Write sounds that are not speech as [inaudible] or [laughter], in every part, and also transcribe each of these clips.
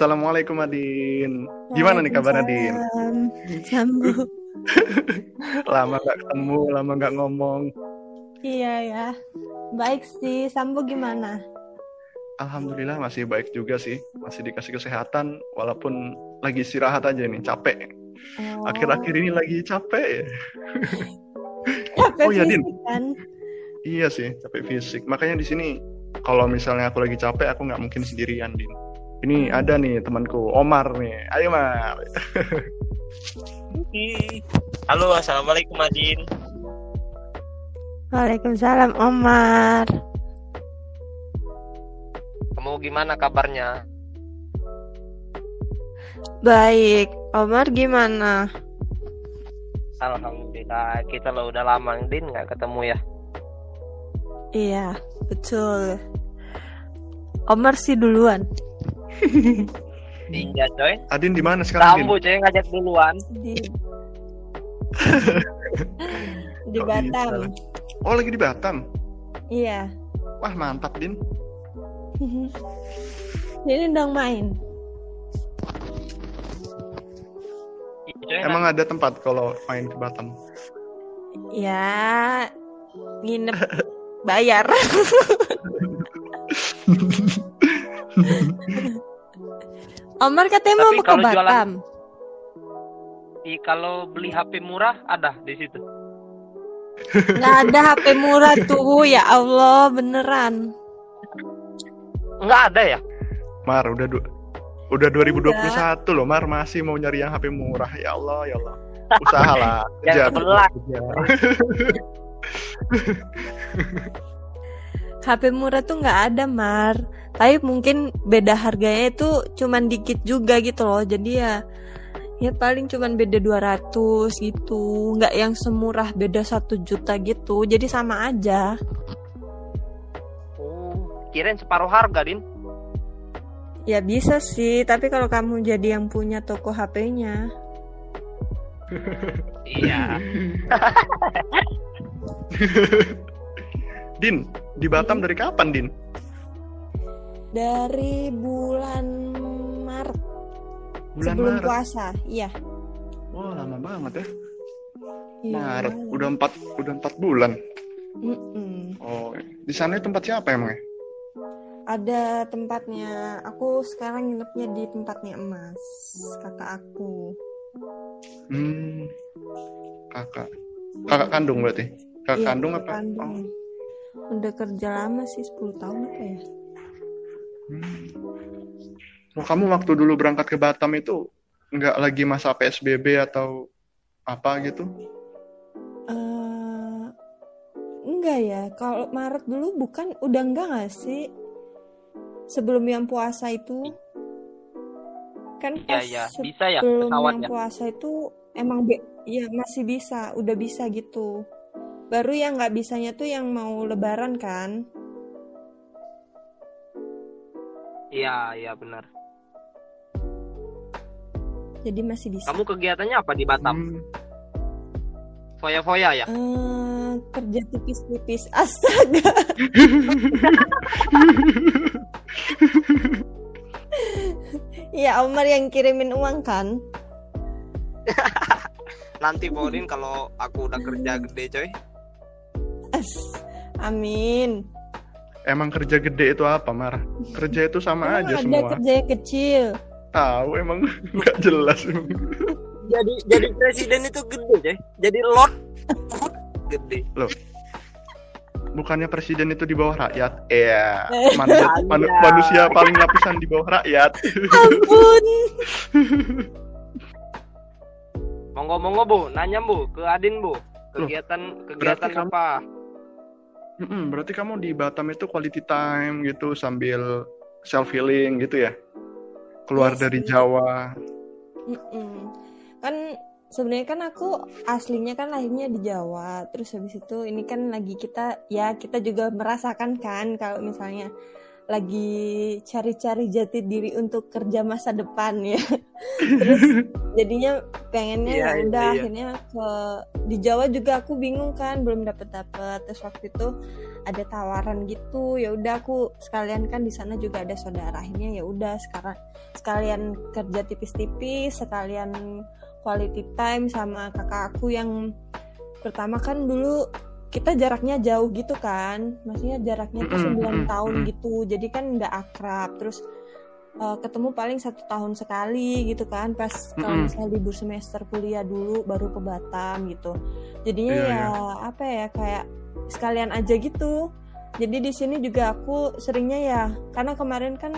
Assalamualaikum Adin. Gimana nih kabar Adin? Sambung. [laughs] lama gak ketemu, lama gak ngomong. Iya ya, baik sih. Sambo gimana? Alhamdulillah masih baik juga sih, masih dikasih kesehatan walaupun lagi istirahat aja nih, capek. Oh. Akhir-akhir ini lagi capek ya. [laughs] Capek Oh, ya, Din. kan? Iya sih, capek fisik. Makanya di sini kalau misalnya aku lagi capek, aku nggak mungkin sendirian, Din. Ini ada nih temanku, Omar nih. Ayo, Mar. Halo, assalamualaikum Adin. Waalaikumsalam Omar. Kamu gimana kabarnya? Baik, Omar gimana? Alhamdulillah, kita lo udah lama Din nggak ketemu ya. Iya, betul. Omar sih duluan. [laughs] Iya coy. Adin di mana sekarang, Din? Sambu coy ngajak duluan. Di [laughs] di Kok Batam. bisa? Oh, lagi di Batam. Iya. Wah, mantap, Din. [laughs] Jadi dong main. Iya, coy, Emang ada tempat kalau main ke Batam? Ya, nginep bayar. Omar katanya mau Tapi ke kalau jualan- Batam. nanti kalau beli HP murah ada di situ. Nggak ada HP murah tuh, ya Allah beneran. Nggak ada ya? Mar, udah du udah 2021 loh, Mar masih mau nyari yang HP murah. Ya Allah, ya Allah. [laughs] Usahalah. Kerja, sebelah. [laughs] HP murah tuh nggak ada Mar. Tapi mungkin beda harganya itu cuman dikit juga gitu loh. Jadi ya ya paling cuman beda 200 gitu. Nggak yang semurah beda satu juta gitu. Jadi sama aja. Oh, kirain separuh harga Din. Ya bisa sih, tapi kalau kamu jadi yang punya toko HP-nya. Iya. [laughs] [laughs] Din, di Batam dari kapan, Din? Dari bulan Maret Bulan sebelum Maret. puasa, iya. Wah, lama banget ya. Iya. Maret, udah empat, udah empat bulan. Mm-mm. Oh, di sana tempat siapa emangnya? Ada tempatnya. Aku sekarang nginepnya di tempatnya Emas, kakak aku. Hmm, kakak, kakak kandung berarti? Kakak Iya, kandung apa? kandung. Udah kerja lama sih 10 tahun apa ya? Hmm. Oh, kamu waktu dulu berangkat ke Batam itu nggak lagi masa PSBB atau apa gitu? Eh, enggak ya. Kalau Maret dulu bukan udah enggak nggak sih? Sebelum yang puasa itu kan Iya, pas iya. Bisa ya sebelum yang ya? puasa itu emang be ya masih bisa, udah bisa gitu. Baru yang nggak bisanya tuh yang mau lebaran kan? Iya, iya benar. Jadi masih bisa. Kamu kegiatannya apa di Batam? Hmm, Foya-foya ya? Eh, kerja tipis-tipis [laughs] astaga ya Omar yang kirimin uang kan [laughs] Nanti Bodin kalau aku udah kerja gede coy. As, amin Emang kerja gede itu apa, Mar? Kerja itu sama Emang aja ada semua. kerja yang kecil Tahu emang nggak jelas. Jadi jadi presiden itu gede coy. Jadi lord gede. Bukannya presiden itu di bawah rakyat? Iya, [laughs] Eh. manusia, manu- manusia paling lapisan di bawah rakyat. ampun Monggo-monggo Bu, nanya Bu ke Adin Bu. Kegiatan kegiatan berarti kamu- apa? Mm-mm, berarti kamu di Batam itu quality time gitu sambil self healing gitu ya? Keluar Iya dari. Jawa. Mm-mm. kan sebenarnya kan aku aslinya kan lahirnya di Jawa terus habis itu ini kan lagi kita ya kita juga merasakan kan kalau misalnya lagi cari-cari jati diri untuk kerja masa depan ya. [laughs] Terus [laughs] jadinya pengennya Iya, ya udah iya. akhirnya ke di Jawa juga aku bingung kan belum dapet dapet terus waktu itu ada tawaran gitu ya udah aku sekalian kan di sana juga ada saudara akhirnya ya udah sekarang sekalian kerja tipis-tipis sekalian quality time sama kakak aku yang pertama kan dulu kita jaraknya jauh gitu kan. Maksudnya jaraknya tuh Mm-mm, 9 mm-mm, tahun gitu. Jadi kan nggak akrab. Terus uh, ketemu paling satu tahun sekali gitu kan. Pas kalau Mm-mm. misalnya libur semester kuliah dulu baru ke Batam gitu. Jadinya Iya, ya iya. apa ya kayak sekalian aja gitu. Jadi di sini juga aku seringnya ya karena kemarin kan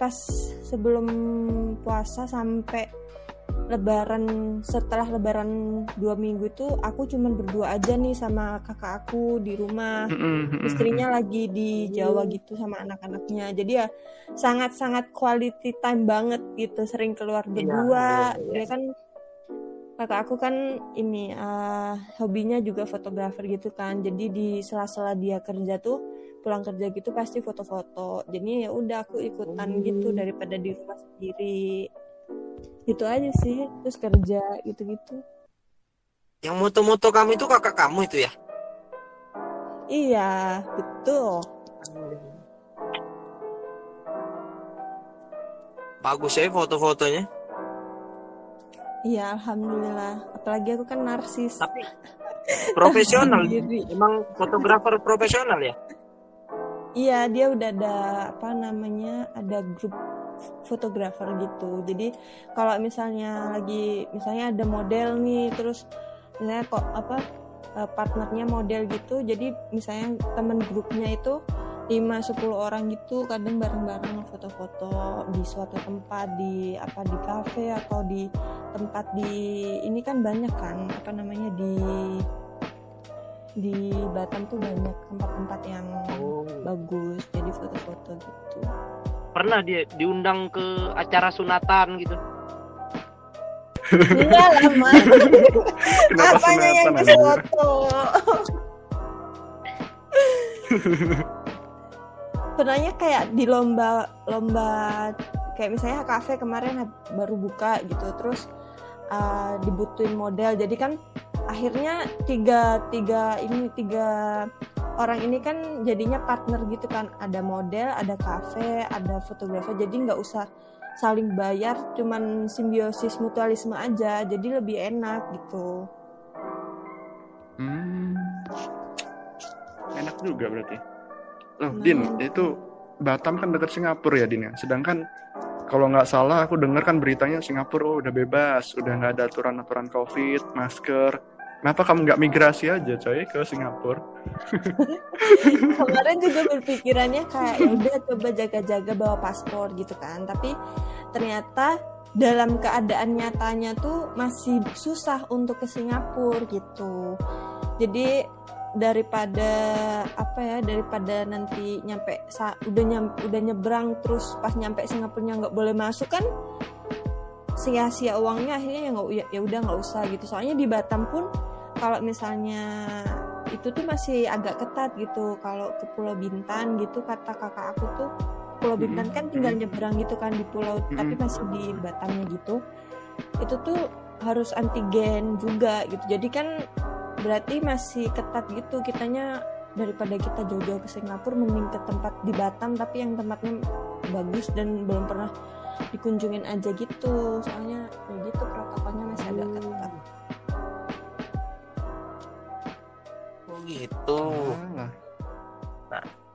pas sebelum puasa sampai lebaran setelah lebaran dua minggu itu aku cuman berdua aja nih sama kakak aku di rumah. Istrinya lagi di Jawa gitu sama anak-anaknya. Jadi ya sangat-sangat quality time banget gitu sering keluar berdua. iya, iya. dia kan kakak aku kan ini eh, hobinya juga fotografer gitu kan. Jadi di sela-sela dia kerja tuh pulang kerja gitu pasti foto-foto. Jadi ya udah aku ikutan gitu daripada di rumah sendiri gitu aja sih terus kerja gitu-gitu Yang moto-moto kamu itu kakak kamu itu ya? iya betul Bagus ya foto-fotonya. Iya, alhamdulillah. Apalagi aku kan narsis. Tapi profesional. [laughs] Emang fotografer profesional ya? Iya, dia udah ada apa namanya? Ada grup fotografer gitu. Jadi kalau misalnya lagi misalnya ada model nih, terus misalnya kok apa eh, partnernya model gitu. Jadi misalnya temen grupnya itu 5-10 orang gitu kadang bareng-bareng foto-foto di suatu tempat di apa di kafe atau di tempat di ini kan banyak kan apa namanya di di Batam tuh banyak tempat-tempat yang Oh. bagus jadi foto-foto gitu Pernah dia diundang ke acara sunatan gitu. enggak lah mas [laughs] Kenapa apanya yang ke foto? [laughs] Pernahnya kayak di lomba lomba kayak misalnya kafe kemarin baru buka gitu terus uh, dibutuhin model. Jadi kan akhirnya tiga tiga ini tiga orang ini kan jadinya partner gitu kan ada model ada kafe ada fotografer jadi nggak usah saling bayar cuman simbiosis mutualisme aja jadi lebih enak gitu Hmm. Enak juga berarti. Loh, Nah. Din, itu Batam kan dekat Singapura ya, Din ya. Sedangkan kalau nggak salah aku dengar kan beritanya Singapura oh, udah bebas, udah nggak ada aturan-aturan COVID, masker. Kenapa kamu nggak migrasi aja, coy, ke Singapura? [laughs] kemarin juga berpikirannya kayak ya udah coba jaga-jaga bawa paspor gitu kan tapi ternyata dalam keadaan nyatanya tuh masih susah untuk ke Singapura gitu jadi daripada apa ya daripada nanti nyampe udah nyam, udah nyebrang terus pas nyampe Singapurnya nggak boleh masuk kan sia-sia uangnya akhirnya ya nggak ya- ya udah nggak usah gitu. Soalnya di Batam pun kalau misalnya itu tuh masih agak ketat gitu. Kalau ke Pulau Bintan gitu kata kakak aku tuh Pulau Bintan kan tinggal nyebrang gitu kan di pulau tapi masih di Batamnya gitu. Itu tuh harus antigen juga gitu. Jadi kan berarti masih ketat gitu kitanya daripada kita jauh-jauh ke Singapura mending ke tempat di Batam tapi yang tempatnya bagus dan belum pernah dikunjungin aja gitu soalnya ya gitu protokolnya masih agak ketat Oh gitu. Alah.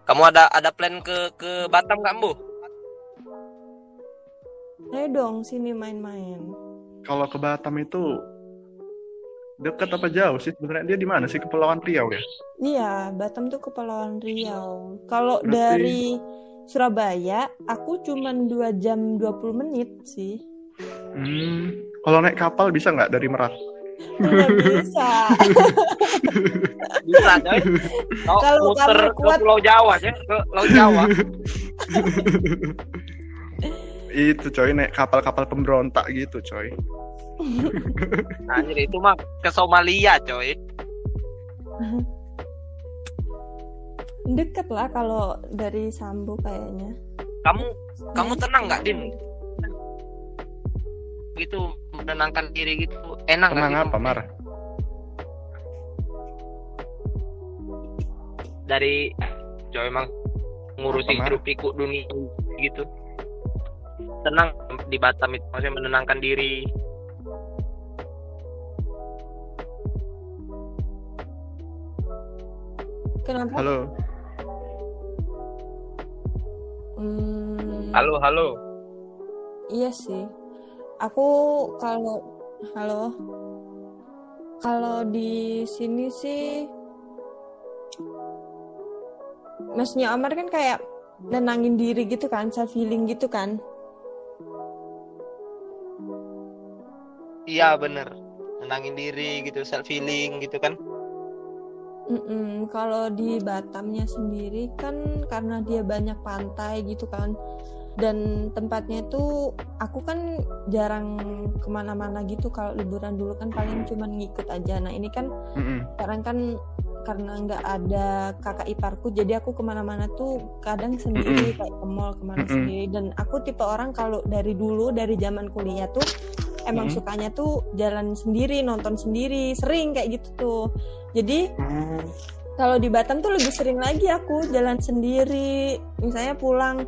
Kamu ada ada plan ke ke Batam nggak, Bu? ayo dong sini main-main Kalau ke Batam itu dekat apa jauh sih? Sebenarnya dia di mana sih? Kepulauan Riau ya? Iya, Batam tuh Kepulauan Riau. Kalau Berarti- dari Surabaya, aku cuman 2 jam 20 menit sih. Hmm. Kalau naik kapal bisa nggak dari Merak? Nggak [laughs] bisa. Bisa, coy. [laughs] Kalau muter kamu ke kuat- Pulau Jawa, coy. Ke Laut Jawa. [laughs] itu coy naik kapal-kapal pemberontak gitu coy. Anjir itu mah ke Somalia, coy. Deket lah kalau dari Sambu kayaknya. kamu kamu tenang nggak din gitu menenangkan diri gitu enak Tenang gitu? apa, Mar? dari coba emang ngurusin hirup pikuk dunia gitu tenang di Batam itu maksudnya menenangkan diri Kenapa? Halo. Hmm, halo halo Iya sih. Aku kalau halo. Kalau di sini sih Masnya Omar kan kayak nenangin diri gitu kan, self healing gitu kan. iya bener menenangin diri gitu self healing gitu kan Mm-mm, Kalau di Batamnya sendiri kan karena dia banyak pantai gitu kan. Dan tempatnya itu aku kan jarang ke mana-mana gitu. Kalau liburan dulu kan paling cuman ngikut aja. Nah ini kan Mm-mm. sekarang kan karena nggak ada kakak iparku jadi aku ke mana-mana tuh kadang sendiri kayak ke mall ke mana Mm-mm. sendiri. Dan aku tipe orang kalau dari dulu dari zaman kuliah tuh emang Mm. sukanya tuh jalan sendiri nonton sendiri sering kayak gitu tuh jadi Oh. kalau di Batam tuh lebih sering lagi aku jalan sendiri misalnya pulang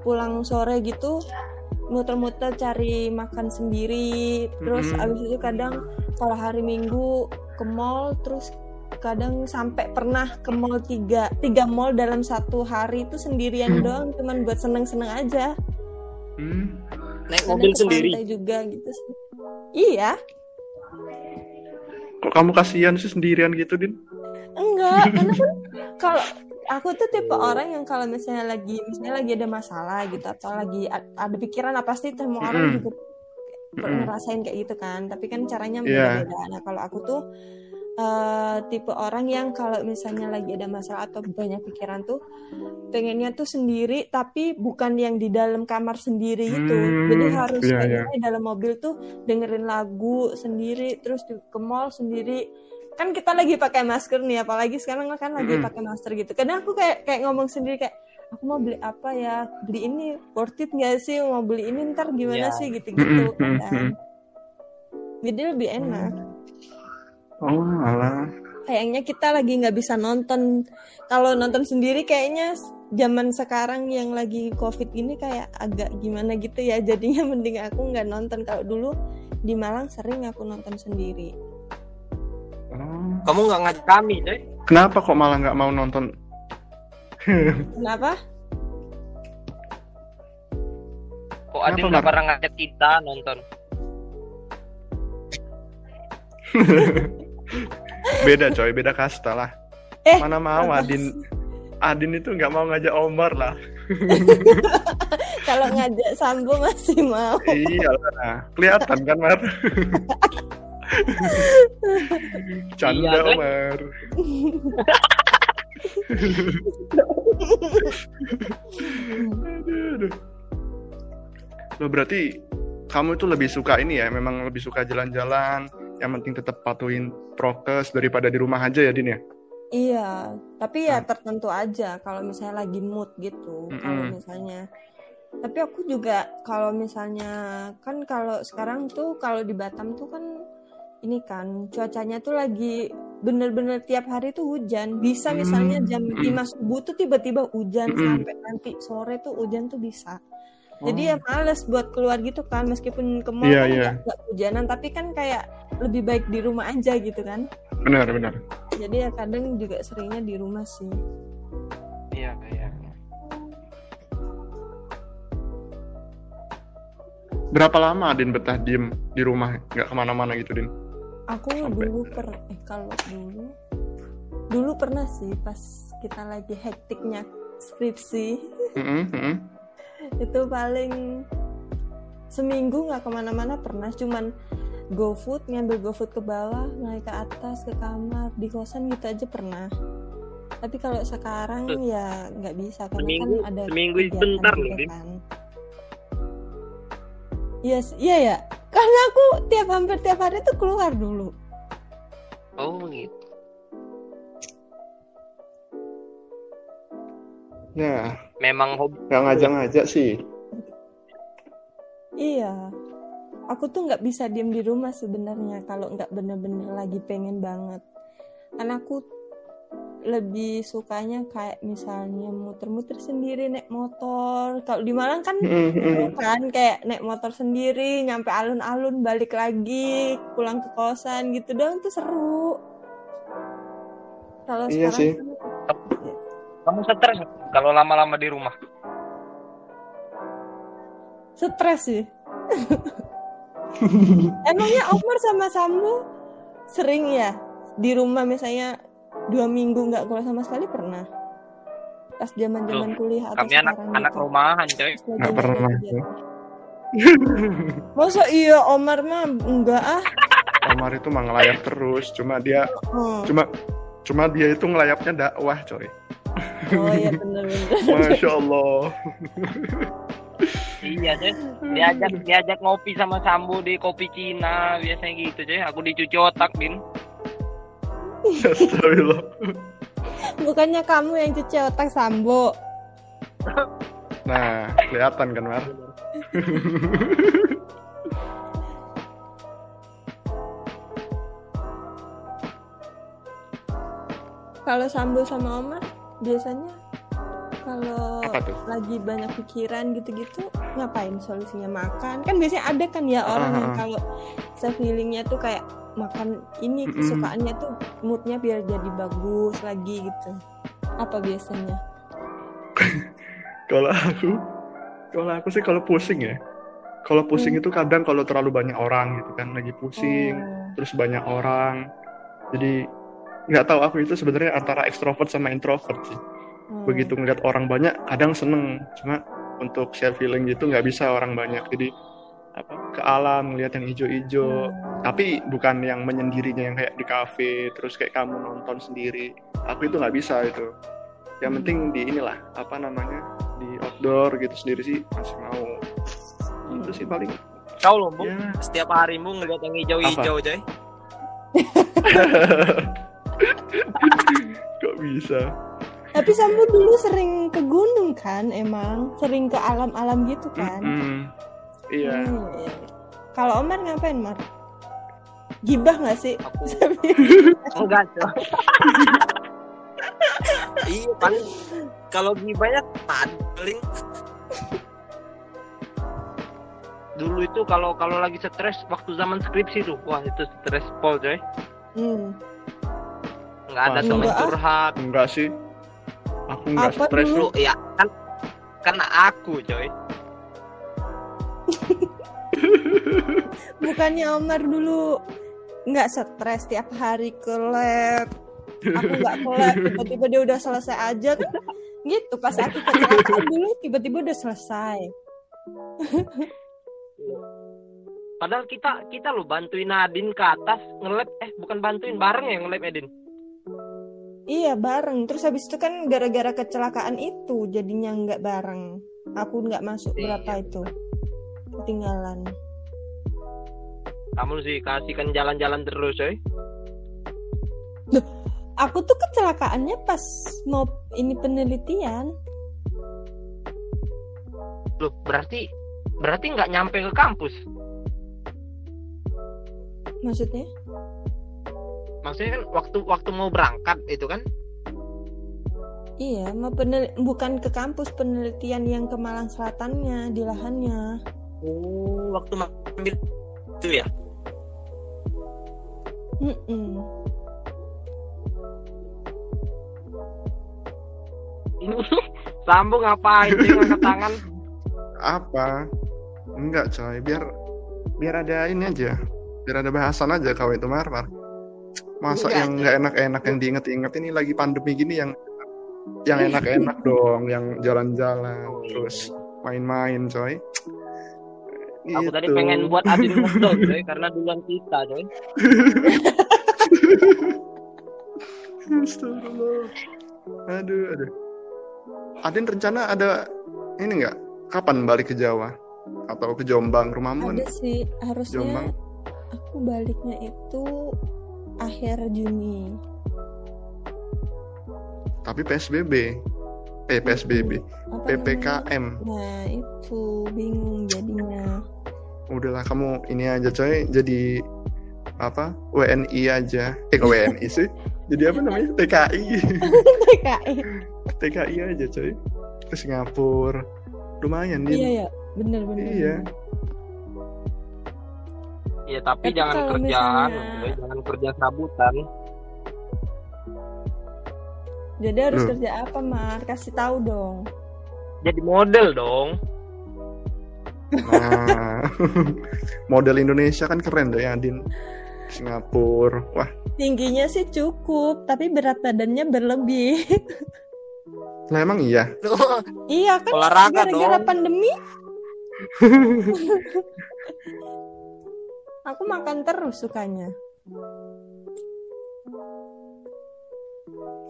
pulang sore gitu muter-muter cari makan sendiri terus Mm-mm. abis itu kadang kalau hari Minggu ke mall terus kadang sampai pernah ke mall tiga tiga mall dalam satu hari itu sendirian Hmm. doang cuman buat seneng-seneng aja Hmm. Naik mobil ke sendiri pantai juga gitu sih iya Kok kamu kasihan sih sendirian gitu, Din? Enggak, [laughs] karena kan kalau aku tuh tipe orang yang kalau misalnya lagi misalnya lagi ada masalah gitu atau lagi ada pikiran apa pasti semua orang Mm-mm. juga Mm-mm. ngerasain kayak gitu kan. Tapi kan caranya Iya. beda-beda. Nah, kalau aku tuh eh, tipe orang yang kalau misalnya lagi ada masalah atau banyak pikiran tuh pengennya tuh sendiri tapi bukan yang di dalam kamar sendiri gitu. Hmm, Jadi harus iya, kayak iya. misalnya dalam mobil tuh dengerin lagu sendiri terus di, ke mall sendiri. Kan kita lagi pakai masker nih apalagi sekarang kan lagi Mm-mm. pakai masker gitu. Kadang aku kayak kayak ngomong sendiri kayak aku mau beli apa ya? Beli ini worth it nggak sih? Mau beli ini ntar gimana Ya. sih? Gitu gitu jadi lebih enak Oh, alah. kayaknya kita lagi nggak bisa nonton. Kalau nonton sendiri kayaknya zaman sekarang yang lagi covid ini kayak agak gimana gitu ya. [laughs] Jadinya mending aku nggak nonton. Kalau dulu di Malang sering aku nonton sendiri. Oh. kamu nggak ngajak kami deh Kenapa kok malah nggak mau nonton? kenapa? Kok Kenapa, nggak pernah ngajak kita nonton [laughs] Beda coy, beda kasta lah. Eh, Mana mau Adin? Adin itu nggak mau ngajak Omar lah. [laughs] kalau ngajak Sambo masih mau iya lah. Kelihatan kan, Mar? [laughs] Canda, Iya, kan? Omar. Aduh, aduh. Loh berarti kamu itu lebih suka ini ya, memang lebih suka jalan-jalan, yang penting tetap patuhin prokes daripada di rumah aja ya, Din ya? Iya, tapi ya Ah. tertentu aja kalau misalnya lagi mood gitu. Kalau Mm-mm. misalnya tapi aku juga kalau misalnya kan kalau sekarang tuh kalau di Batam tuh kan ini kan cuacanya tuh lagi bener-bener tiap hari tuh hujan. Bisa misalnya Hmm, jam mm-mm. 5 subuh tuh tiba-tiba hujan sampai nanti sore tuh hujan tuh bisa. Jadi ya Oh. males buat keluar gitu kan meskipun ke mall Iya, kan nggak- nggak hujanan tapi kan kayak lebih baik di rumah aja gitu kan. benar benar. Jadi ya kadang juga seringnya di rumah sih. iya iya Berapa lama Adin betah diem di rumah, nggak ke mana-mana gitu, Din? Aku Sampai- dulu per eh kalau dulu dulu pernah sih pas kita lagi hektiknya skripsi Mm-mm, mm-mm. Itu paling seminggu nggak ke mana-mana pernah cuman GoFood ngambil GoFood ke bawah naik ke atas ke kamar di kosan gitu aja pernah tapi kalau sekarang Tuh. ya nggak bisa karena Seminggu- kan ada seminggu sebentar loh, kan. Iya, s- iya ya. Karena aku tiap hampir tiap hari tuh keluar dulu. oh gitu Ya, memang hobi nggak ngajak-ngajak sih. Iya. Aku tuh nggak bisa diem di rumah sebenarnya kalau nggak bener-bener lagi pengen banget. Karena aku lebih sukanya kayak misalnya muter-muter sendiri naik motor. Kalau di Malang kan Mm, mm. seru kan kayak naik motor sendiri nyampe alun-alun balik lagi pulang ke kosan gitu dong tuh seru. Kalau Iya sekarang sih. kan kamu stres kalau lama-lama di rumah stres sih. [laughs] Emangnya Omar sama Sambo sering ya di rumah misalnya dua minggu nggak keluar sama sekali pernah? Pas zaman zaman Loh, kuliah atau kami anak anak gitu? rumahan coy Nggak pernah. [laughs] Masa iya Omar mah enggak ah? Omar itu mah ngelayap terus, cuma dia Hmm. cuma cuma dia itu ngelayapnya dakwah, coy. Oh iya [laughs] bener-bener. Masya Allah. [laughs] iya coy diajak diajak ngopi sama Sambo di kopi Cina biasanya gitu coy aku dicuci otak din Astagfirullah. Bukannya kamu yang cuci otak Sambo? Nah, kelihatan kan, Mar? Kalau Sambo sama Omar biasanya kalau lagi banyak pikiran gitu-gitu ngapain solusinya makan kan biasanya ada kan ya orang yang Ah. kalau self healingnya tuh kayak makan ini Mm-mm. kesukaannya tuh moodnya biar jadi bagus lagi gitu apa biasanya [laughs] Kalau aku, kalau aku sih kalau pusing ya. Kalau pusing Hmm. itu kadang kalau terlalu banyak orang gitu kan, lagi pusing, Oh. terus banyak orang. Jadi nggak tahu aku itu sebenarnya antara ekstrovert sama introvert sih. Oh. Begitu ngeliat orang banyak, kadang seneng. Cuma untuk self feeling gitu nggak bisa orang banyak. Jadi apa ke alam ngeliat yang hijau-hijau. Hmm. Tapi bukan yang menyendirinya yang kayak di kafe, terus kayak kamu nonton sendiri. Aku itu nggak bisa itu. Yang Hmm. penting di inilah apa namanya di outdoor gitu sendiri sih masih mau. Itu sih paling. kau loh Bu, Ya. setiap harimu ngeliat yang hijau-hijau coy [laughs] Kok bisa? tapi Sambo dulu sering ke gunung kan emang sering ke alam-alam gitu kan. Iya. Hmm, iya. kalau Omar ngapain Mar gibah nggak sih aku [laughs] enggak coy [laughs] iya paling kalau gibahnya paling dulu itu kalau kalau lagi stres waktu zaman skripsi tuh wah itu stres pol coy Hmm. Nggak ada teman curhat Enggak sih. Aku nggak stres lu ya kan kan aku coy Bukannya Omar dulu nggak stres tiap hari ke lab. Aku nggak ke lab, tiba-tiba dia udah selesai aja kan? Gitu pas aku kecelakaan dulu tiba-tiba udah selesai. padahal kita kita lo bantuin Nadine ke atas ngelab eh bukan bantuin bareng ya ngelab Edin Iya bareng. Terus habis itu kan gara-gara kecelakaan itu jadinya nggak bareng. Aku nggak masuk Iya, berapa itu ketinggalan. kamu sih kasihkan jalan-jalan terus coy Aku tuh kecelakaannya pas mau ini penelitian. Loh, berarti berarti nggak nyampe ke kampus. Maksudnya? Maksudnya kan waktu waktu mau berangkat itu kan? Iya, mau penel bukan ke kampus penelitian yang ke Malang Selatannya di lahannya. Oh, waktu ambil itu ya. Mm-mm. Ini [laughs] sambung ngapain sih ngangkat tangan? apa? Enggak coy, biar biar ada ini aja. Biar ada bahasan aja kau itu Mar, Mar. Masa Enggak, yang nggak enak-enak yang diinget-inget ini lagi pandemi gini yang yang enak-enak dong, yang jalan-jalan terus main-main coy. Aku tadi Gitu. pengen buat Adin [laughs] ngedol coy karena duluan kita coy. [laughs] Astagfirullah. Aduh, aduh. Adin rencana ada ini nggak? Kapan balik ke Jawa? Atau ke Jombang? Rumahmu? Ada sih harusnya Jombang. aku baliknya itu akhir Juni. Tapi PSBB. eh PSBB Apa PPKM namanya? Nah itu bingung jadinya. udahlah kamu ini aja coy jadi apa WNI aja eh kok WNI sih jadi apa namanya [laughs] TKI PKI. TKI aja coy ke Singapura lumayan Iya nih ya, bener-bener. Iya. Iya tapi, Tapi jangan kerjaan, misalnya- jangan kerja serabutan. Jadi harus Loh. kerja apa Mar? Kasih tahu dong. Jadi model dong. nah [laughs] model Indonesia kan keren deh ya Din Singapura wah Tingginya sih cukup, tapi berat badannya berlebih. lah emang iya iya kan Olahraga gara-gara dong. pandemi. [laughs] Aku makan terus sukanya.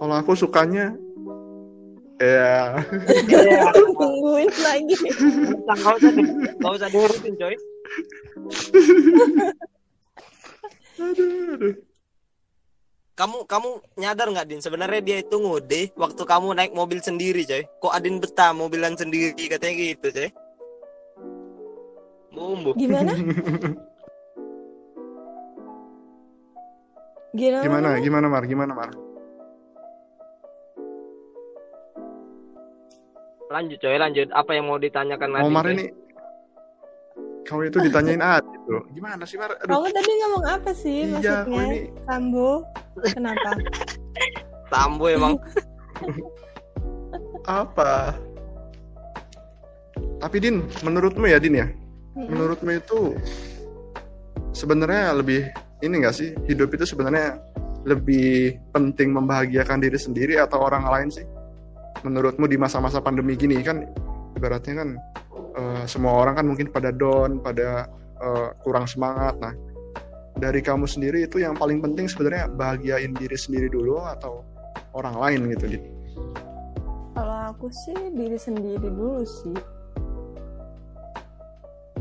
kalau aku sukanya ya Iya. Tungguin lagi. Nggak usah, usah diurusin coy. aduh, aduh. Kamu kamu nyadar nggak Din? Sebenarnya dia itu ngode waktu kamu naik mobil sendiri coy. Kok Adin betah mobilan sendiri katanya gitu coy. Bumbu. Gimana? [laughs] Gimana? gimana gimana Mar gimana Mar Lanjut coy, lanjut. Apa yang mau ditanyakan mau Nadine, Mar coy? ini kamu itu ditanyain ah gitu gimana sih Mar aduh Kamu tadi ngomong apa sih Iya, maksudnya? ini Sambo? Kenapa? Tambo emang. [laughs] apa tapi Din menurutmu ya Din ya Mm-mm. menurutmu itu sebenarnya lebih ini enggak sih? Hidup itu sebenarnya lebih penting membahagiakan diri sendiri atau orang lain sih? Menurutmu di masa-masa pandemi gini kan ibaratnya kan eh, semua orang kan mungkin pada down pada eh, kurang semangat. Nah dari kamu sendiri itu yang paling penting sebenarnya bahagiain diri sendiri dulu atau orang lain gitu Kalau aku sih diri sendiri dulu sih.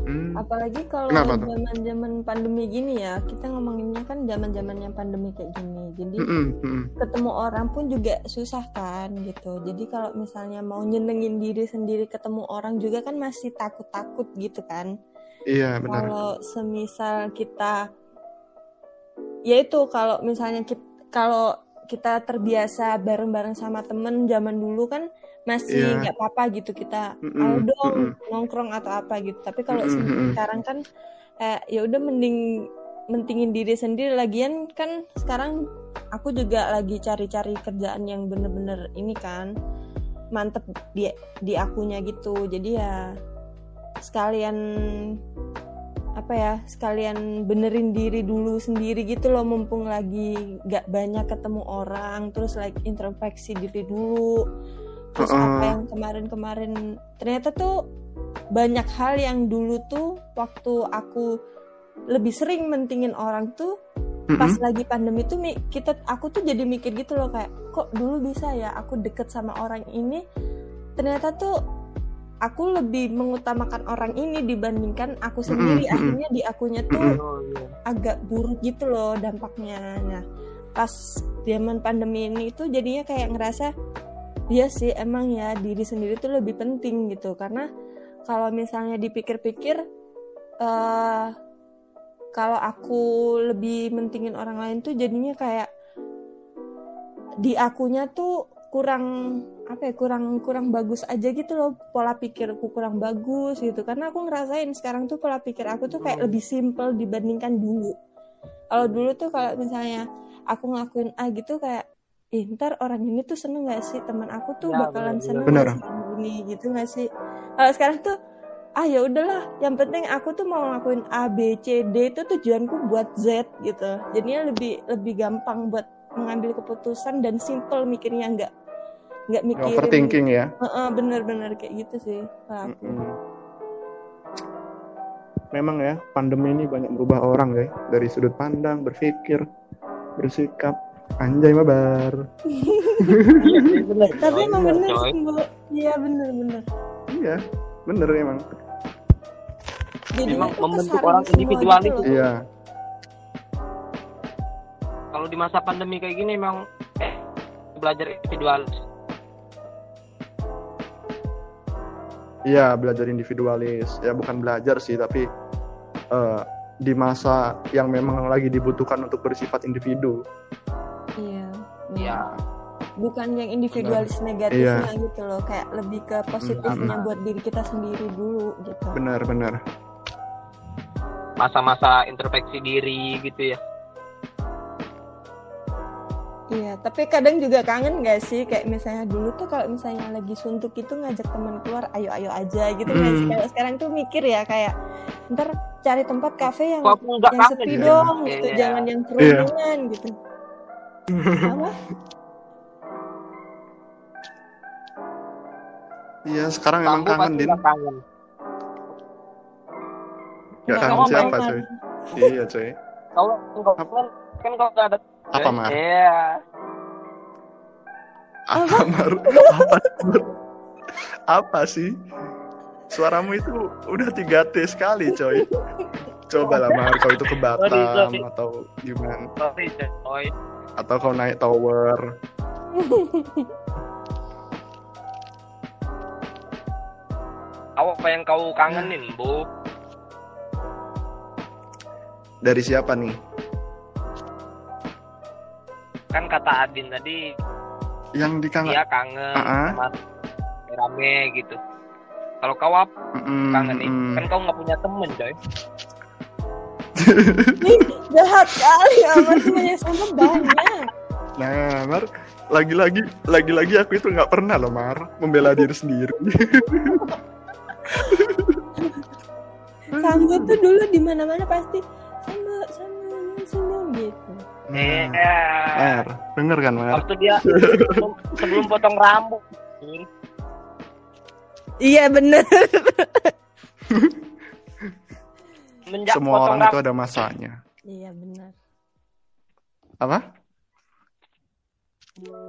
Hmm, Apalagi kalau zaman-zaman pandemi gini ya, kita ngomonginnya kan zaman-zaman yang pandemi kayak gini. Jadi mm-mm, mm-mm. ketemu orang pun juga susah kan gitu. Jadi kalau misalnya mau nyenengin diri sendiri ketemu orang juga kan masih takut-takut gitu kan. iya benar Kalau semisal kita ya itu kalau misalnya kita kalau kita terbiasa bareng-bareng sama temen zaman dulu kan masih Iya. nggak apa-apa gitu kita Mm-mm, ayo dong mm-mm. nongkrong atau apa gitu. Tapi kalau se- mm-mm. sekarang kan eh, ya udah mending mentingin diri sendiri lagian kan sekarang aku juga lagi cari-cari kerjaan yang bener-bener ini kan mantep di di akunya gitu jadi ya sekalian apa ya sekalian benerin diri dulu sendiri gitu loh mumpung lagi gak banyak ketemu orang terus like introspeksi diri dulu terus Uh-uh. apa yang kemarin-kemarin ternyata tuh banyak hal yang dulu tuh waktu aku lebih sering mentingin orang tuh pas Mm-mm. lagi pandemi tuh kita aku tuh jadi mikir gitu loh kayak kok dulu bisa ya aku deket sama orang ini ternyata tuh aku lebih mengutamakan orang ini dibandingkan aku sendiri mm-mm. akhirnya di akunya tuh iya. agak buruk gitu loh dampaknya nah pas zaman pandemi ini tuh jadinya kayak ngerasa iya sih emang ya diri sendiri tuh lebih penting gitu. Karena kalau misalnya dipikir-pikir eh kalau aku lebih mentingin orang lain tuh jadinya kayak di akunya tuh kurang apa ya kurang kurang bagus aja gitu loh pola pikirku kurang bagus gitu. Karena aku ngerasain sekarang tuh pola pikir aku tuh kayak lebih simple dibandingkan dulu. Kalau dulu tuh kalau misalnya aku ngakuin A gitu kayak Ih, ntar orang ini tuh seneng gak sih teman aku tuh Ya, bakalan bener, seneng bener. gak sih ini gitu gak sih kalau sekarang tuh ah ya udahlah yang penting aku tuh mau ngelakuin A B C D itu tujuanku buat Z gitu jadinya lebih lebih gampang buat mengambil keputusan dan simple mikirnya nggak nggak mikirin overthinking ya Heeh, bener-bener kayak gitu sih kalau aku. Mm-mm. memang ya pandemi ini banyak merubah orang ya dari sudut pandang berpikir bersikap anjay mabar Iya bener, tapi emang bener sih Bu. iya bener-bener iya bener emang jadi Memang itu membentuk orang individual itu. loh. iya Kalau di masa pandemi kayak gini emang eh, belajar individualis. Iya, belajar individualis. Ya bukan belajar sih, tapi eh, di masa yang memang lagi dibutuhkan untuk bersifat individu. Iya. Iya. Bukan yang individualis negatifnya Iya. gitu loh, kayak lebih ke positifnya buat diri kita sendiri dulu gitu. Benar-benar. Masa-masa introspeksi diri gitu ya. Iya, tapi kadang juga kangen gak sih kayak misalnya dulu tuh kalau misalnya lagi suntuk itu ngajak teman keluar, ayo-ayo aja gitu? Hmm. Kalau sekarang tuh mikir ya kayak ntar cari tempat kafe yang Kok yang sepi ya? dong gitu, Iya. jangan yang kerumunan gitu. Apa? Iya, sekarang emang kangen, Din. kangen. Gak kangen siapa, coy? Iya, coy. Kalau enggak kan kan kau nggak ada. Apa, Mar? Iya. Apa, Mar? Apa, Mar? Apa sih? Suaramu itu udah 3T sekali, coy. Coba lah, Mar, kau itu ke Batam sorry. atau gimana? Sorry, coy. Atau kau naik tower. Apa yang kau kangenin, Bu? Dari siapa nih? Kan kata Adin tadi Yang dikangen? dia kangen Ah-ah. sama rame gitu. Kalau kau apa Mm-mm, kangenin? mm. Kan kau nggak punya temen, coy. [laughs] Jahat kali amat temannya sama banyak. Nah, Mar, lagi-lagi, lagi-lagi aku itu nggak pernah loh, Mar, membela diri sendiri. [laughs] Sambo tuh dulu di mana-mana pasti Sambo, Sambo, Sambo gitu. Iya. Mar, denger kan, Mar? Waktu dia sebelum, sebelum potong rambut. Iya bener. [laughs] Menjak Semua potong orang itu ada masanya. Iya benar. Apa?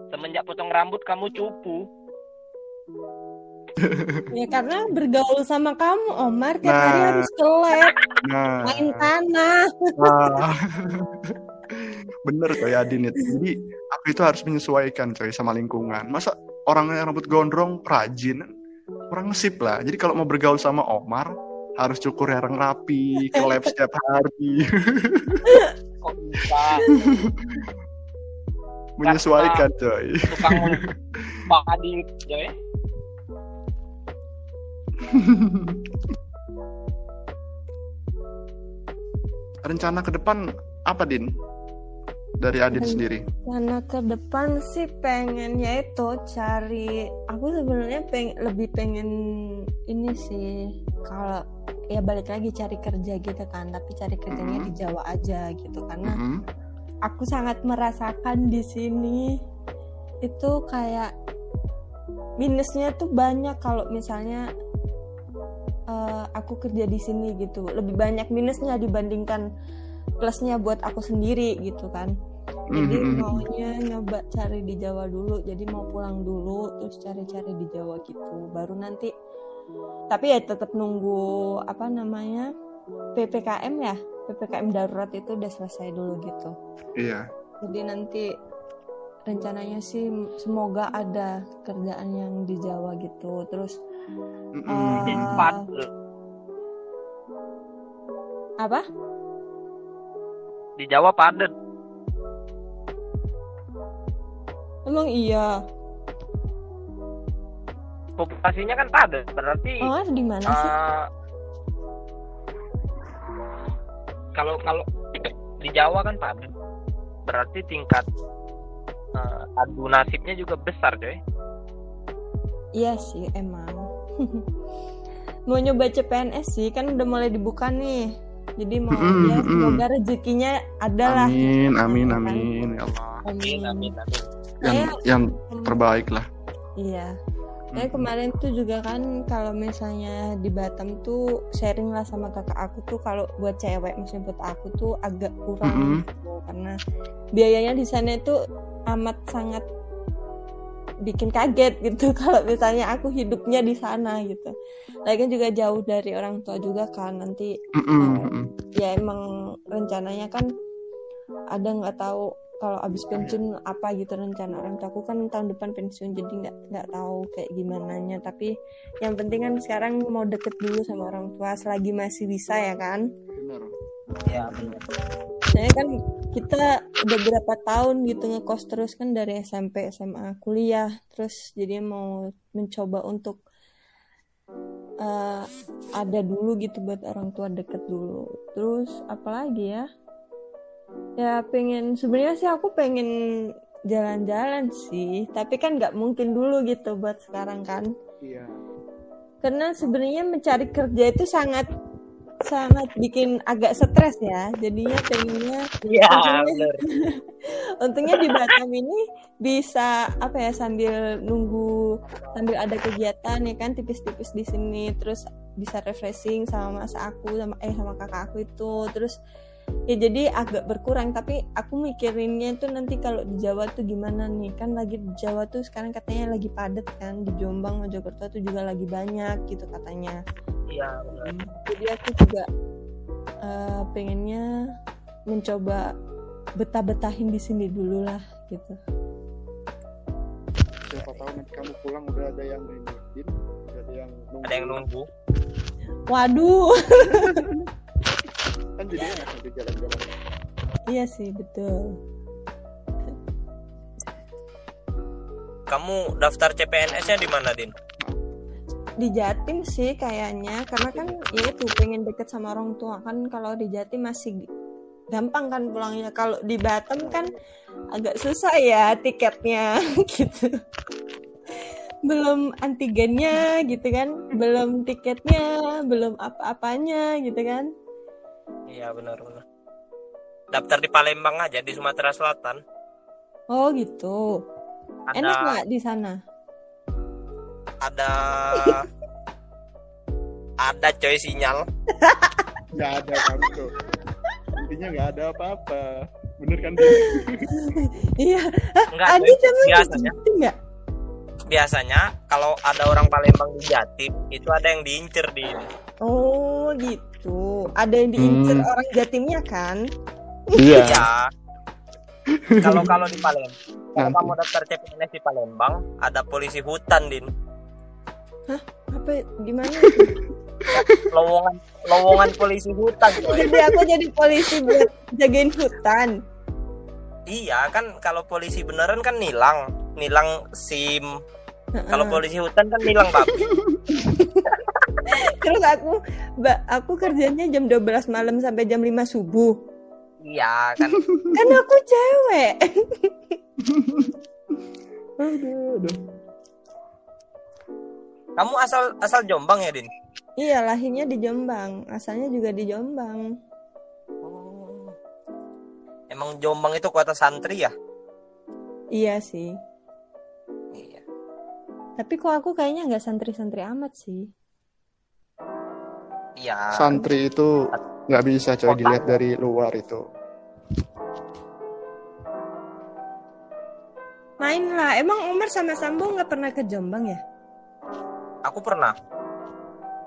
Semenjak potong rambut kamu cupu. [laughs] Ya karena bergaul sama kamu Omar tiap Nah. hari harus ke lab, Nah, main tanah. nah. [laughs] bener coy Adin itu. Jadi aku itu harus menyesuaikan coy sama lingkungan. Masa orang yang rambut gondrong rajin, kurang ngesip lah. Jadi kalau mau bergaul sama Omar harus cukur yang rapi, ke lab setiap hari, Kok bisa? [laughs] menyesuaikan coy. Tukang padi, coy. [laughs] Rencana ke depan apa Din? Dari Adin Hmm. sendiri. Karena ke depan sih pengennya itu cari. Aku sebenarnya peng lebih pengen ini sih kalau ya balik lagi cari kerja gitu kan. Tapi cari kerjanya Mhm. di Jawa aja gitu karena Mm-mm. aku sangat merasakan di sini itu kayak minusnya tuh banyak kalau misalnya eh, aku kerja di sini gitu lebih banyak minusnya dibandingkan plusnya buat aku sendiri gitu kan jadi Mhm. maunya nyoba cari di Jawa dulu jadi mau pulang dulu terus cari-cari di Jawa gitu baru nanti tapi ya tetap nunggu apa namanya PPKM ya PPKM darurat itu udah selesai dulu gitu Iya. jadi nanti rencananya sih semoga ada kerjaan yang di Jawa gitu terus Mm-mm. eh, Pad. apa Di Jawa padat. emang iya Populasinya kan padat. Berarti oh di mana sih eh, kalau kalau di Jawa kan padat. Berarti tingkat eh, adu nasibnya juga besar, coy. iya sih emang [laughs] mau nyoba CPNS sih kan udah mulai dibuka nih jadi mau Mm-mm, ya semoga rezekinya ada lah Amin, amin, Kan? amin, ya Allah. Amin, amin, amin. Yang Saya- yang terbaik lah. Iya. Saya kemarin tuh juga kan kalau misalnya di Batam tuh sharing lah sama kakak aku tuh kalau buat cewek maksudnya buat aku tuh agak kurang gitu. Karena biayanya di sana itu amat sangat bikin kaget gitu. [laughs] Kalau misalnya aku hidupnya di sana gitu. Lagi kan juga jauh dari orang tua juga kan. Nanti mm-mm. ya emang rencananya kan ada nggak tahu kalau abis pensiun apa gitu rencana orang tua aku kan tahun depan pensiun jadi nggak nggak tahu kayak gimana nya tapi yang penting kan sekarang mau deket dulu sama orang tua selagi masih bisa ya kan? Benar ya benar saya kan kita udah berapa tahun gitu ngekos terus kan dari SMP SMA kuliah. Terus jadi mau mencoba untuk eh, ada dulu gitu buat orang tua deket dulu. Terus apalagi ya ya pengen sebenarnya sih aku pengen jalan-jalan sih tapi kan nggak mungkin dulu gitu buat sekarang kan. Iya. Karena sebenarnya mencari kerja itu sangat sangat bikin agak stres ya. Jadinya pengennya iya Untungnya- [laughs] untungnya di Batam ini bisa apa ya sambil nunggu sambil ada kegiatan ya kan tipis-tipis di sini. Terus bisa refreshing sama mas aku sama eh sama kakak aku itu. Terus ya jadi agak berkurang tapi aku mikirinnya itu nanti kalau di Jawa tuh gimana nih? Kan lagi di Jawa tuh sekarang katanya lagi padat kan di Jombang Mojokerto tuh juga lagi banyak gitu katanya. Iya benar. Jadi aku juga eh, pengennya mencoba betah-betahin di sini dulu lah gitu. Siapa tahu nanti kamu pulang udah ada yang udah ada yang nunggu. Ada yang nunggu. Waduh [laughs] kan jadi enak nanti jalan-jalan. Iya sih betul. Kamu daftar CPNS-nya di mana din? Di Jatim sih kayaknya. Karena kan ya itu pengen deket sama orang tua. Kan kalau di Jatim masih gampang kan pulangnya. Kalau di Batam kan agak susah ya tiketnya [laughs] gitu. Belum antigennya gitu kan. Belum tiketnya belum apa-apanya gitu kan iya benar benar. Daftar di Palembang aja di Sumatera Selatan. Oh gitu. Enak ada nggak di sana? Ada [laughs] ada coy sinyal. [laughs] Nggak ada kamu tuh intinya nggak ada apa-apa. Bener kan [laughs] iya. Enggak Adi coy. sama biasanya. Biasanya kalau ada orang Palembang di Jatim itu ada yang diincer di Oh gitu. Ada yang diincer Hmm. orang Jatimnya kan? iya. Ya kalau kalau di Palembang kalau kamu daftar CPNS di Palembang ada polisi hutan din. Apa? Gimana? lowongan lowongan polisi hutan coy. jadi aku jadi polisi buat jagain hutan. iya kan kalau polisi beneran kan nilang. Nilang SIM. Kalau polisi hutan kan nilang babi [laughs] Terus aku ba- aku kerjanya jam 12 malam sampai jam 5 subuh. iya kan [laughs] Kan aku cewek. [laughs] aduh, aduh. kamu asal asal Jombang ya din iya, lahirnya di Jombang, asalnya juga di Jombang. Oh. emang Jombang itu kota santri ya Iya sih. iya Tapi kok aku kayaknya nggak santri-santri amat sih. Iya santri itu nggak bisa coy Kota. dilihat dari luar itu Main lah. Emang Umar sama Sambo nggak pernah ke Jombang ya? aku pernah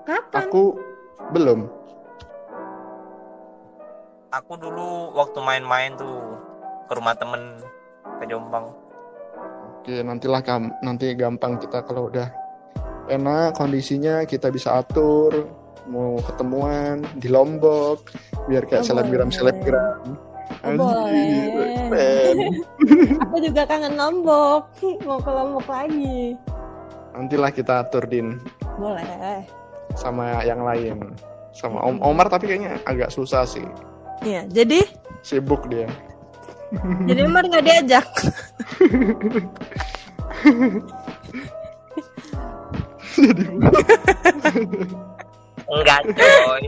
Kapan? aku belum aku dulu waktu main-main tuh ke rumah temen ke Jombang oke nantilah kam nanti gampang kita kalau udah enak kondisinya kita bisa atur mau ketemuan di Lombok biar kayak Oh, selebgram boleh. selebgram Oh, boleh. Aku juga kangen Lombok. Mau ke Lombok lagi. nantilah kita atur din Boleh. sama yang lain sama Om Omar tapi kayaknya agak susah sih Iya, jadi sibuk dia jadi Umar nggak diajak. [laughs] jadi [laughs] enggak coy.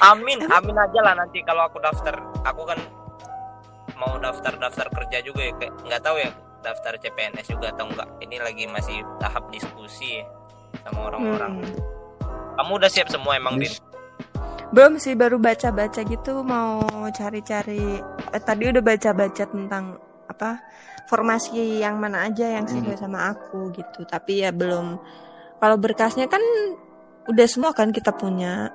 Amin amin aja lah nanti kalau aku daftar. Aku kan mau daftar daftar kerja juga ya kayak nggak tahu ya daftar CPNS juga atau enggak ini lagi masih tahap diskusi ya sama orang-orang. Hmm. kamu udah siap semua emang din? Belum sih baru baca-baca gitu mau cari-cari. Eh, tadi udah baca-baca tentang apa formasi yang mana aja yang sesuai sama aku gitu. Tapi ya belum. Kalau berkasnya kan udah semua kan kita punya.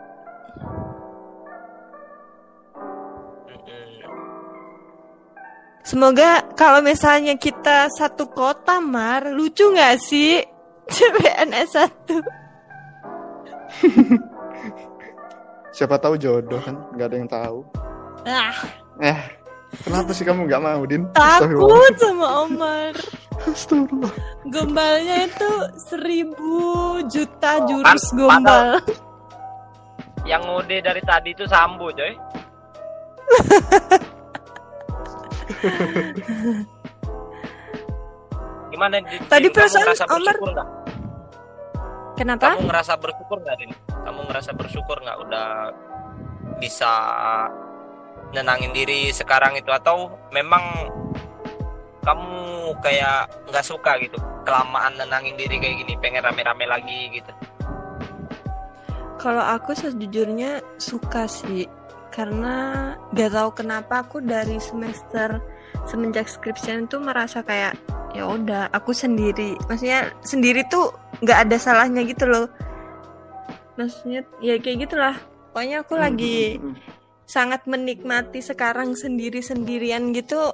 Semoga kalau misalnya kita satu kota, Mar, lucu nggak sih? [laughs] CPNS satu. [laughs] Siapa tahu jodoh kan, nggak ada yang tahu. Ah, Eh, kenapa sih kamu nggak mau, Din? Takut sama Omar. Astagfirullah. Gombalnya itu seribu juta jurus kan, gombal. Yang ngode dari tadi itu Sambo, coy. [laughs] Gimana Din? Tadi perasaan Omar-? Kenapa? Kamu ngerasa bersyukur nggak, Din? Kamu ngerasa bersyukur nggak udah bisa nenangin diri sekarang itu atau memang kamu kayak nggak suka gitu kelamaan nenangin diri kayak gini pengen rame-rame lagi gitu. Kalau aku sejujurnya suka sih karena gak tahu kenapa aku dari semester semenjak skripsian tuh merasa kayak ya udah aku sendiri. Maksudnya sendiri tuh nggak ada salahnya gitu loh. Maksudnya ya kayak gitulah. Pokoknya aku lagi Hmm, hmm, hmm. sangat menikmati sekarang sendiri sendirian gitu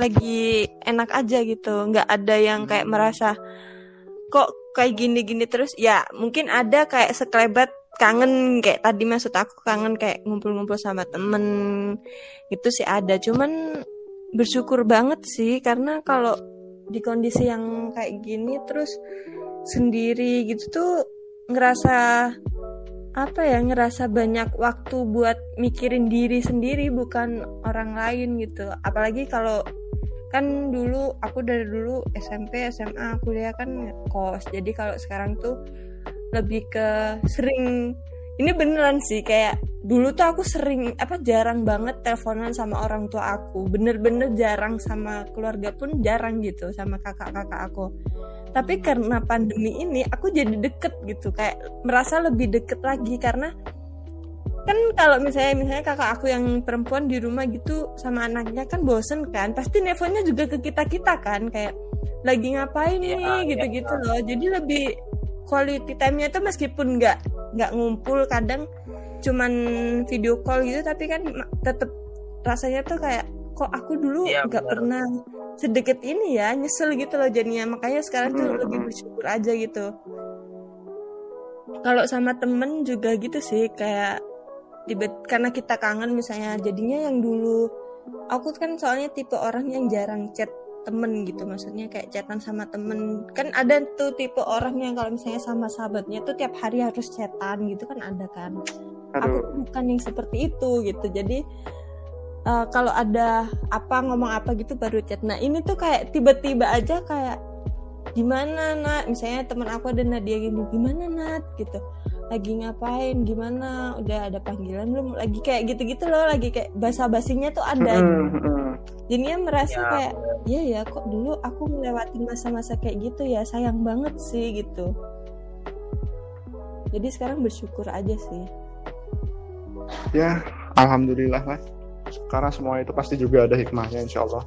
lagi enak aja gitu. Nggak ada yang kayak merasa kok kayak gini-gini terus? Ya mungkin ada kayak sekelebat kangen kayak tadi maksud aku kangen kayak ngumpul-ngumpul sama temen itu sih ada. Cuman bersyukur banget sih karena kalau di kondisi yang kayak gini terus sendiri gitu tuh ngerasa apa ya ngerasa banyak waktu buat mikirin diri sendiri bukan orang lain gitu. Apalagi kalau kan dulu aku dari dulu SMP SMA kuliah kan kos jadi kalau sekarang tuh lebih ke sering ini beneran sih kayak dulu tuh aku sering apa jarang banget teleponan sama orang tua aku. Bener-bener jarang sama keluarga pun jarang gitu sama kakak-kakak aku tapi karena pandemi ini aku jadi deket gitu. Kayak merasa lebih deket lagi karena kan kalau misalnya misalnya kakak aku yang perempuan di rumah gitu sama anaknya kan bosen kan. Pasti nelfonnya juga ke kita kita kan. Kayak lagi ngapain Iya, nih? iya. gitu-gitu loh. Jadi lebih quality time-nya tuh meskipun nggak nggak ngumpul kadang cuman video call gitu tapi kan tetep rasanya tuh kayak kok aku dulu Iya, nggak benar. pernah sedekat ini ya nyesel gitu loh jadinya. Makanya sekarang tuh Hmm, lebih bersyukur aja gitu. Kalau sama temen juga gitu sih kayak tiba karena kita kangen misalnya. Jadinya yang dulu aku kan soalnya tipe orang yang jarang chat temen gitu. Maksudnya kayak chatan sama temen. Kan ada tuh tipe orang yang kalau misalnya sama sahabatnya tuh tiap hari harus chatan gitu kan ada kan. Aku Aduh, tuh bukan yang seperti itu gitu. Jadi eh, kalau ada apa ngomong apa gitu baru chat. Nah ini tuh kayak tiba-tiba aja kayak gimana Nat? Misalnya teman aku ada Nadia gini gimana Nat? Gitu. Lagi ngapain? Gimana? Udah ada panggilan belum? Lagi kayak gitu-gitu loh lagi kayak basa-basinya tuh ada. Hmm. jadinya merasa Ya, kayak ya ya kok dulu aku melewati masa-masa kayak gitu ya? Sayang banget sih gitu. Jadi sekarang bersyukur aja sih. Ya alhamdulillah lah karena semua itu pasti juga ada hikmahnya insya Allah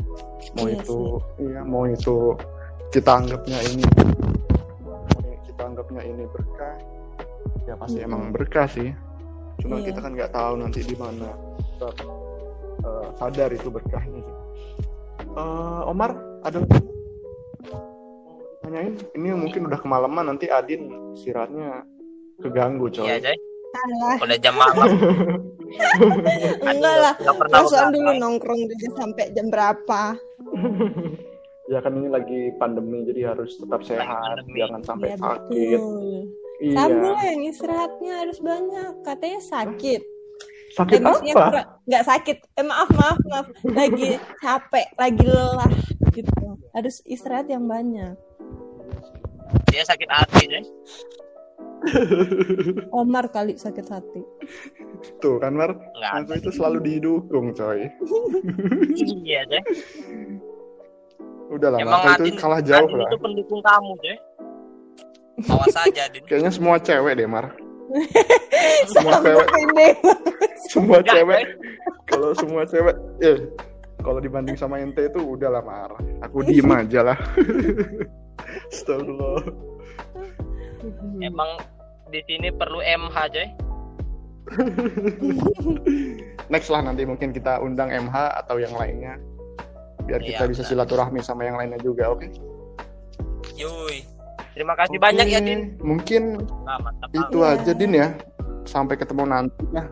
mau Iya itu iya mau itu kita anggapnya ini mau kita anggapnya ini berkah ya pasti Mm-mm. emang berkah sih. Cuma Iya. kita kan nggak tahu nanti di mana kita eh, sadar itu berkahnya sih. Eh, Omar ada tanyain ini mungkin udah kemalaman nanti Adin istirahatnya keganggu coy. Iya Alah, udah jam malam [laughs] enggak lah Perasaan udah dulu nongkrong dulu sampai jam berapa [laughs] ya kan ini lagi pandemi jadi harus tetap sehat pandemi. jangan sampai Iya, sakit betul. iya Sambo lah yang istirahatnya harus banyak. Katanya sakit. sakit Eh, apa kurang- nggak sakit. Eh, maaf, maaf, maaf. Lagi capek, lagi lelah gitu. Harus istirahat yang banyak. dia sakit hati Jay [laughs] Omar kali sakit hati. tuh kan Mar? Aku itu selalu didukung coy. Iya Jay udah lah emang Adin itu kalah jauh Adin lah. itu pendukung kamu Jay awas aja Adin. Kayaknya semua cewek deh Mar. [laughs] Semua cewek. ini. semua cewek. kalau semua cewek eh kalau dibanding sama ente itu udah lah Mar. Aku diem [laughs] aja lah. Astagfirullah emang di sini perlu MH Jay [laughs] next lah nanti mungkin kita undang MH atau yang lainnya biar Iya, kita bisa benar. silaturahmi sama yang lainnya juga oke Yui. Terima kasih Oke, banyak ya Din. mungkin Ah, mantap itu Iya. aja din ya sampai ketemu nanti ya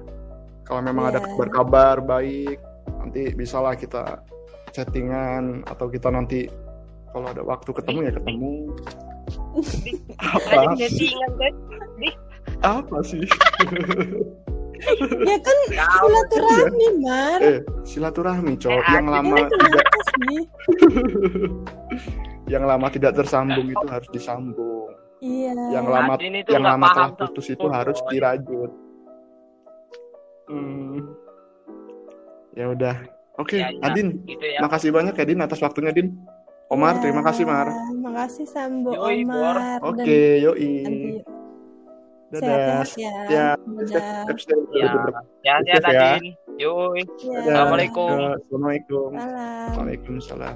kalau memang ada Iya. kabar-kabar baik nanti bisalah kita chattingan atau kita nanti kalau ada waktu ketemu ya ketemu apa Ada guys. apa sih? Ya kan silaturahmi mar. Eh silaturahmi cowok Eh, yang lama tidak sih? [laughs] Yang lama tidak tersambung itu harus disambung. Iya. Yang lama Adin yang lama paham telah putus itu Oh, harus dirajut. Hmm. ya udah. Oke Ya, ya. Adin. Gitu ya. makasih banyak ya Din atas waktunya Din Omar Ya, terima kasih Mar makasih Sambo Yoi, Omar oke dan yoi dadah ya Ya, dadah. Ya, Ya. Yui. Ya. Dadah. Assalamualaikum. Assalamualaikum Salam. Waalaikumsalam